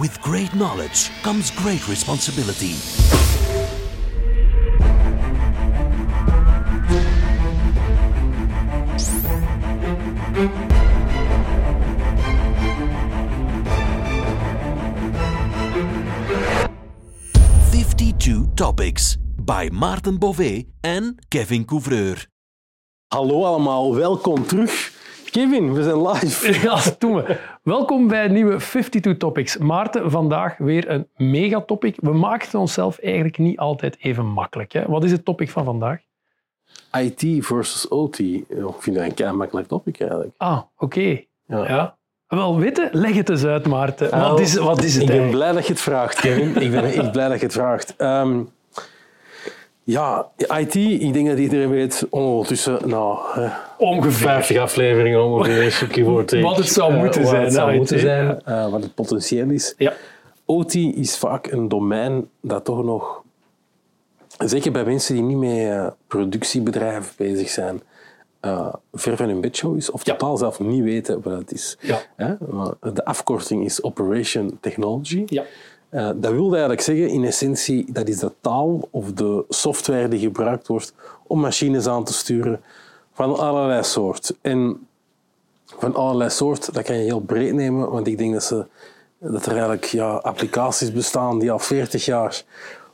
With great knowledge comes great responsibility. Fifty-two topics by Maarten Bové en Kevin Couvreur. Hallo allemaal, welkom terug. Kevin, we zijn live. Ja, doen we. Welkom bij een nieuwe 52 Topics. Maarten, vandaag weer een megatopic. We maken het onszelf eigenlijk niet altijd even makkelijk. Hè? Wat is het topic van vandaag? IT versus OT. Ja, Ik vind dat een kei makkelijk topic eigenlijk. Ah, oké. Ja. Ja. Wel, weten, leg het eens uit, Maarten. Wat is, wat is het Ik ben eigenlijk? blij dat je het vraagt, Kevin. ik ben echt blij dat je het vraagt. Ehm, ja, IT, ik denk dat iedereen weet ondertussen, nou, eh, Ongeveer. 50 afleveringen ongeveer, take. Wat het zou Eh, moeten wat zijn, het zou hè, moeten zijn, eh, wat het potentieel is. Ja. OT is vaak een domein dat toch nog, zeker bij mensen die niet met eh, productiebedrijven bezig zijn, eh, ver van hun bedshow is, of totaal zelf niet weten wat het is. Ja. Hè? Maar De afkorting is Operation Technology. Ja. Eh, dat wil eigenlijk zeggen, in essentie, dat is de taal of de software die gebruikt wordt om machines aan te sturen van allerlei soort. En van allerlei soort, dat kan je heel breed nemen, want ik denk dat, ze, dat er eigenlijk ja, applicaties bestaan die al 40 jaar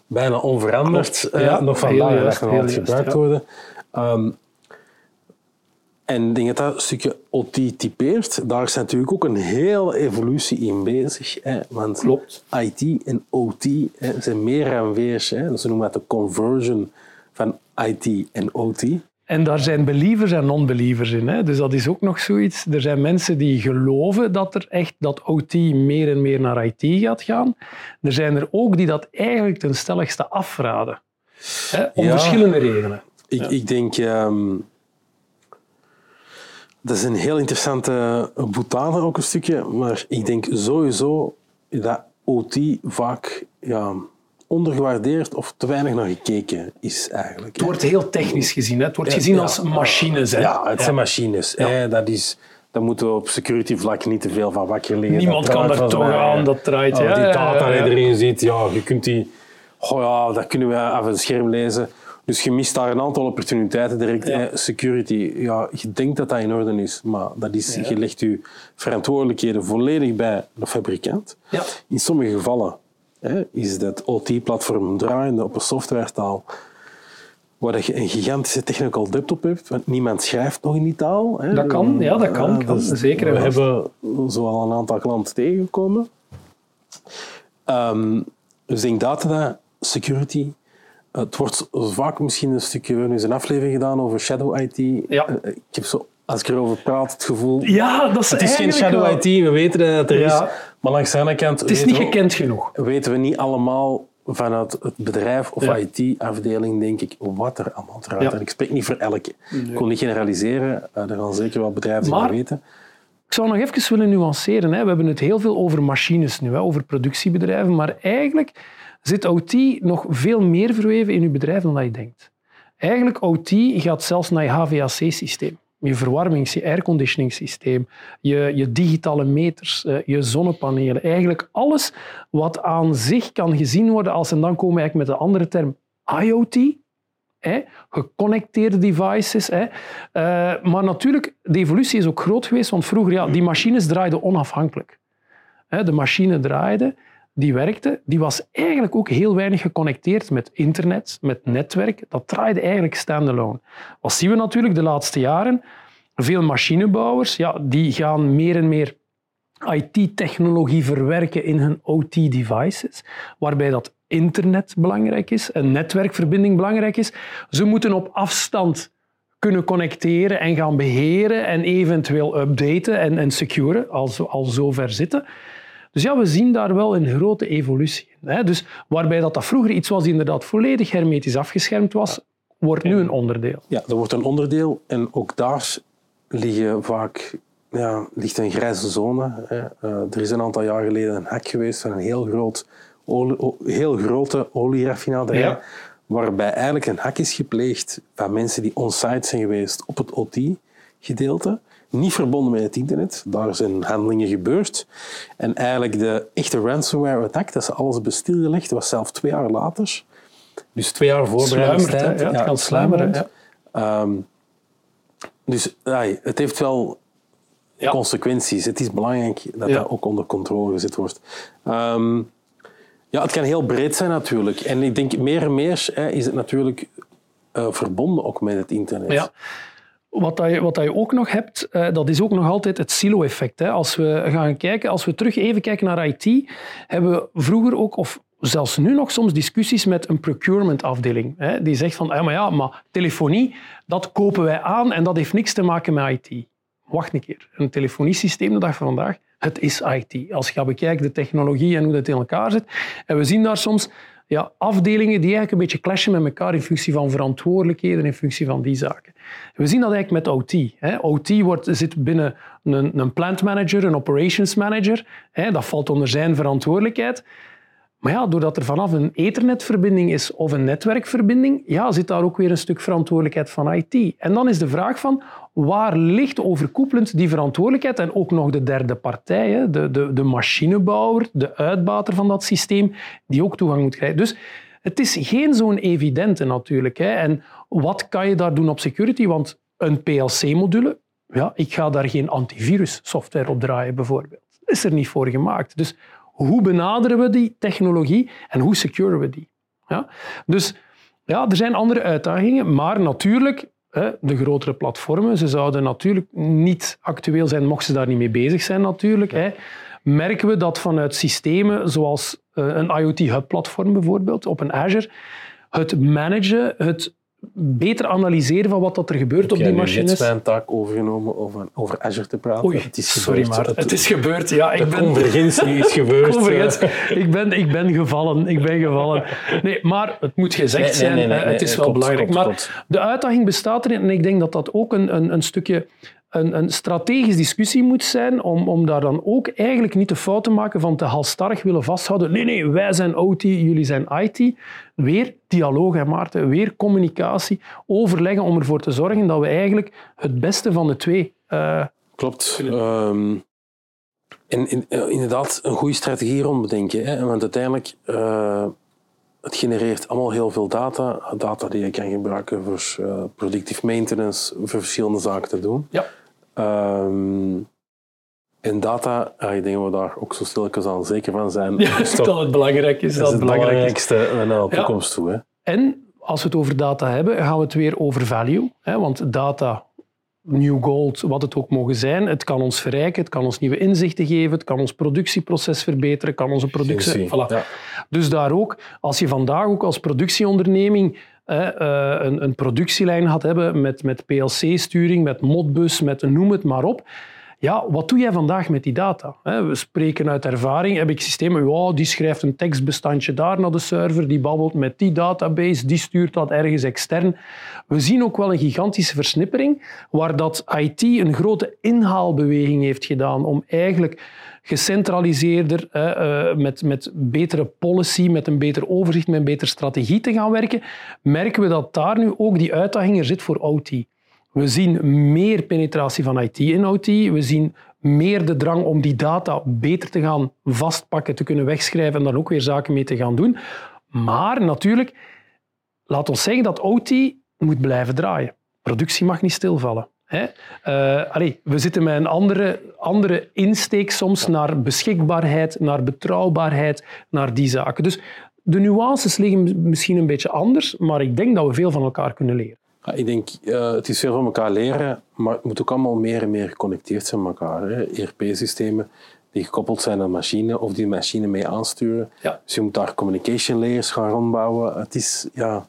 bijna onveranderd eh, Ja, nog vandaag gebruikt ja. worden. Ehm, en ik denk dat dat een stukje OT typeert. Daar is natuurlijk ook een hele evolutie in bezig. Hè, want Klopt. IT en OT hè, zijn meer en meer. Hè, ze noemen dat de conversion van IT en OT. En daar zijn believers en non-believers in. Hè? Dus dat is ook nog zoiets. Er zijn mensen die geloven dat er echt dat OT meer en meer naar IT gaat gaan. Er zijn er ook die dat eigenlijk ten stelligste afraden. Hè? Om Ja. verschillende redenen. Ik, ik denk... ehm, dat is een heel interessante boutade ook een stukje. Maar ik denk sowieso dat OT vaak ja, ondergewaardeerd of te weinig naar gekeken is eigenlijk. Het wordt heel technisch gezien. Hè? Het wordt gezien Ja, als machines. Hè? Ja, het zijn machines. Ja. Hè, dat is, daar moeten we op security vlak niet te veel van wakker liggen. Niemand Dat kan er toch mij. aan, dat draait. Ja, die data die erin zit, ja, je kunt die... Oh ja, dat kunnen we af het scherm lezen. Dus je mist daar een aantal opportuniteiten direct. Ja. Security, ja, je denkt dat dat in orde is, maar dat is, je legt je verantwoordelijkheden volledig bij de fabrikant. Ja. In sommige gevallen is dat OT-platform draaiende op een softwaretaal waar je een gigantische technical debt op hebt, want niemand schrijft nog in die taal. Hè. Dat kan, ja, dat kan, kan. Zeker en We vast. hebben zo al een aantal klanten tegengekomen. Ehm, dus ik denk dat dat security. Het wordt vaak misschien een stukje. We hebben eens een aflevering gedaan over shadow IT. Ja. Eh, Ik heb zo, als ik erover praat, het gevoel. Ja, dat is het is geen shadow wel- IT, we weten dat het er Ja. is. Maar langs de andere kant Het is weten, niet we, gekend genoeg. weten we niet allemaal vanuit het bedrijf of Ja. IT-afdeling, denk ik, wat er allemaal draait. Ja. En ik spreek niet voor elke. Ik kon niet generaliseren. Eh, er gaan zeker wel bedrijven die Maar- weten. Ik zou nog even willen nuanceren. Hè. We hebben het heel veel over machines nu, hè, over productiebedrijven. Maar eigenlijk zit OT nog veel meer verweven in uw bedrijf dan dat je denkt. Eigenlijk, OT gaat zelfs naar je HVAC-systeem. Je verwarmings-, je airconditioning-systeem, je, je digitale meters, eh, je zonnepanelen. Eigenlijk alles wat aan zich kan gezien worden als, en dan komen we eigenlijk met de andere term, IoT, hè, geconnecteerde devices. Hè. Eh, maar natuurlijk, de evolutie is ook groot geweest, want vroeger, ja, die machines draaiden onafhankelijk. Hè, de machine draaide, die werkte, die was eigenlijk ook heel weinig geconnecteerd met internet, met netwerk. Dat draaide eigenlijk standalone. Wat zien we natuurlijk de laatste jaren? Veel machinebouwers, ja, die gaan meer en meer IT-technologie verwerken in hun OT-devices, waarbij dat internet belangrijk is, een netwerkverbinding belangrijk is. Ze moeten op afstand kunnen connecteren en gaan beheren en eventueel updaten en, en securen, als ze al zover zitten. Dus ja, we zien daar wel een grote evolutie in. Dus waarbij dat, dat vroeger iets was die inderdaad volledig hermetisch afgeschermd was, wordt nu een onderdeel. Ja, dat wordt een onderdeel. En ook daar liggen vaak, ja, ligt een grijze zone. Hè. Eh, er is een aantal jaar geleden een hack geweest van een heel, groot olie, heel grote olieraffinaderij. Ja. Waarbij eigenlijk een hack is gepleegd van mensen die on-site zijn geweest op het OT-gedeelte. niet verbonden met het internet. Daar zijn handelingen gebeurd. En eigenlijk de echte ransomware attack, dat ze alles bestilgelegd, was zelfs twee jaar later. Dus twee jaar voorbereidingstijd. Hè? Ja, het kan sluimeren, ja. Ehm, dus ai, het heeft wel Ja. consequenties. Het is belangrijk dat Ja. dat ook onder controle gezet wordt. Ehm, ja, het kan heel breed zijn natuurlijk. En ik denk meer en meer hè, is het natuurlijk eh, verbonden ook met het internet. Ja. Wat, dat je, wat dat je ook nog hebt, eh, dat is ook nog altijd het silo-effect. Als we gaan kijken, als we terug even kijken naar IT, hebben we vroeger ook, of zelfs nu nog soms discussies met een procurement-afdeling. Die zegt van, ja, maar ja, maar telefonie, dat kopen wij aan en dat heeft niks te maken met IT. Wacht een keer. Een telefoniesysteem de dag van vandaag, het is IT. Als je gaat bekijken de technologie en hoe dat in elkaar zit. En we zien daar soms ja, afdelingen die eigenlijk een beetje clashen met elkaar in functie van verantwoordelijkheden, in functie van die zaken. We zien dat eigenlijk met OT. OT wordt, zit binnen een, een plant manager, een operations manager. Dat valt onder zijn verantwoordelijkheid. Maar ja, doordat er vanaf een ethernetverbinding is of een netwerkverbinding, ja, zit daar ook weer een stuk verantwoordelijkheid van IT. En dan is de vraag van, waar ligt overkoepelend die verantwoordelijkheid en ook nog de derde partij, de, de, de machinebouwer, de uitbater van dat systeem, die ook toegang moet krijgen. Dus het is geen zo'n evidente natuurlijk. Hè. En wat kan je daar doen op security? Want een PLC-module, ja, ik ga daar geen antivirus-software op draaien bijvoorbeeld. Is er niet voor gemaakt. Dus hoe benaderen we die technologie en hoe securen we die? Ja? Dus ja, er zijn andere uitdagingen, maar natuurlijk, de grotere platformen, ze zouden natuurlijk niet actueel zijn mochten ze daar niet mee bezig zijn natuurlijk. Merken we dat vanuit systemen zoals eh, een IoT-hub-platform bijvoorbeeld, op een Azure, het managen, het beter analyseren van wat dat er gebeurt op die Heb machines. net mijn taak overgenomen over, over Azure te praten? Oei, het is sorry, maar het is gebeurd. Ja, ik ben, convergentie is gebeurd. Ik ben, ik ben gevallen. Ik ben gevallen. Nee, maar het moet gezegd nee, zijn. nee, nee, het is wel klopt, belangrijk. klopt, maar de uitdaging bestaat erin. En ik denk dat dat ook een, een, een stukje een, een strategische discussie moet zijn. Om, om daar dan ook eigenlijk niet de fout te maken van te halstarrig willen vasthouden. Nee, nee, wij zijn OT, jullie zijn IT. Weer dialoog, hè, Maarten. Weer communicatie. Overleggen om ervoor te zorgen dat we eigenlijk het beste van de twee eh, Klopt. Ehm, en in- eh, inderdaad, een goede strategie rond bedenken. Hè? Want uiteindelijk, eh het genereert allemaal heel veel data. Data die je kan gebruiken voor predictive maintenance, voor verschillende zaken te doen. Ja. Ehm, en data, ja, ik denk dat we daar ook zo stilletjes aan zeker van zijn. Ja, is dat het belangrijk is. dat is het belangrijkste naar de Ja. toekomst toe. Hè? En als we het over data hebben, gaan we het weer over value. Hè? Want data, new gold, wat het ook mogen zijn, het kan ons verrijken, het kan ons nieuwe inzichten geven, het kan ons productieproces verbeteren, het kan onze productie... Voilà. Ja. Dus daar ook, als je vandaag ook als productieonderneming een, een productielijn gaat hebben met, met PLC-sturing, met Modbus, met noem het maar op. Ja, wat doe jij vandaag met die data? We spreken uit ervaring. Heb ik systemen, ja, die schrijft een tekstbestandje daar naar de server, die babbelt met die database, die stuurt dat ergens extern. We zien ook wel een gigantische versnippering, waar dat IT een grote inhaalbeweging heeft gedaan om eigenlijk gecentraliseerder, eh, met, met betere policy, met een beter overzicht, met een betere strategie te gaan werken, merken we dat daar nu ook die uitdaging er zit voor OT. We zien meer penetratie van IT in OT. We zien meer de drang om die data beter te gaan vastpakken, te kunnen wegschrijven en daar ook weer zaken mee te gaan doen. Maar natuurlijk, laat ons zeggen dat OT moet blijven draaien. Productie mag niet stilvallen. Hè? Eh, we zitten met een andere, andere insteek soms naar beschikbaarheid, naar betrouwbaarheid, naar die zaken. Dus de nuances liggen misschien een beetje anders, maar ik denk dat we veel van elkaar kunnen leren. Ja, ik denk, eh, het is veel van elkaar leren, maar het moet ook allemaal meer en meer geconnecteerd zijn met elkaar. ERP-systemen die gekoppeld zijn aan machine of die machine mee aansturen. Ja. Dus je moet daar communication layers gaan rondbouwen. Het is, ja...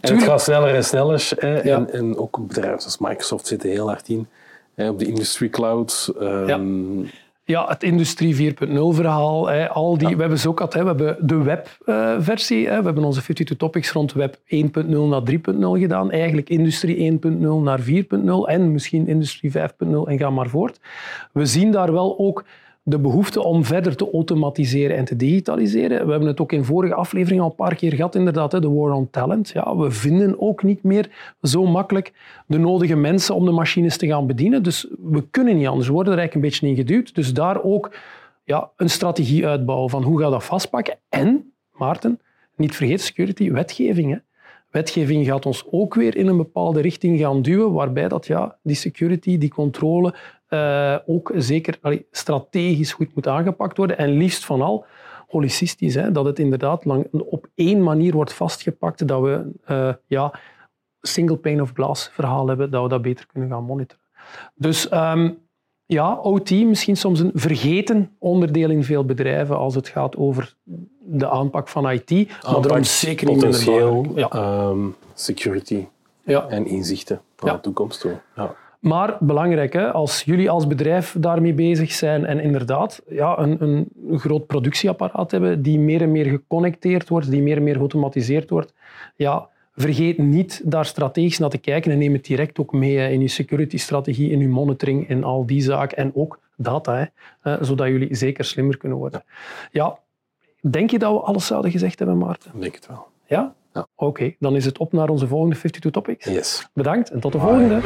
En het gaat sneller en sneller. Hè. Ja. En, en ook bedrijven zoals Microsoft zitten heel hard in. Hè, op de industry clouds. ehm, Ja, het Industrie 4.0 verhaal. Hè, al die, We hebben ze ook gehad. Hè, we hebben de webversie. hè, we hebben onze 52 topics rond web 1.0 naar 3.0 gedaan. Eigenlijk Industrie 1.0 naar 4.0 en misschien Industrie 5.0 en ga maar voort. We zien daar wel ook de behoefte om verder te automatiseren en te digitaliseren. We hebben het ook in vorige aflevering al een paar keer gehad, inderdaad, de war on talent. Ja, we vinden ook niet meer zo makkelijk de nodige mensen om de machines te gaan bedienen. Dus we kunnen niet anders. We worden er eigenlijk een beetje in geduwd. Dus daar ook ja, een strategie uitbouwen van hoe ga dat vastpakken. En, Maarten, niet vergeten, security, wetgeving. Hè. Wetgeving gaat ons ook weer in een bepaalde richting gaan duwen, waarbij dat, ja, die security, die controle, uh, ook zeker allee, strategisch goed moet aangepakt worden. En liefst van al holicistisch, hè, dat het inderdaad lang, op één manier wordt vastgepakt, dat we uh, ja, single pane of glass verhaal hebben, dat we dat beter kunnen gaan monitoren. Dus um, ja, OT misschien soms een vergeten onderdeel in veel bedrijven als het gaat over de aanpak van IT. Aanpak, maar daarom zeker niet potentieel, ja. um, security ja. en inzichten naar ja. de toekomst toe. Ja. Maar belangrijk, hè, als jullie als bedrijf daarmee bezig zijn en inderdaad ja, een, een groot productieapparaat hebben die meer en meer geconnecteerd wordt, die meer en meer geautomatiseerd wordt, ja, vergeet niet daar strategisch naar te kijken en neem het direct ook mee in je security-strategie, in je monitoring en al die zaken. En ook data, hè, eh, zodat jullie zeker slimmer kunnen worden. Ja, denk je dat we alles zouden gezegd hebben, Maarten? Ik denk het wel. Ja? ja. Oké, dan is het op naar onze volgende 52 Topics. Yes. Bedankt en tot de volgende.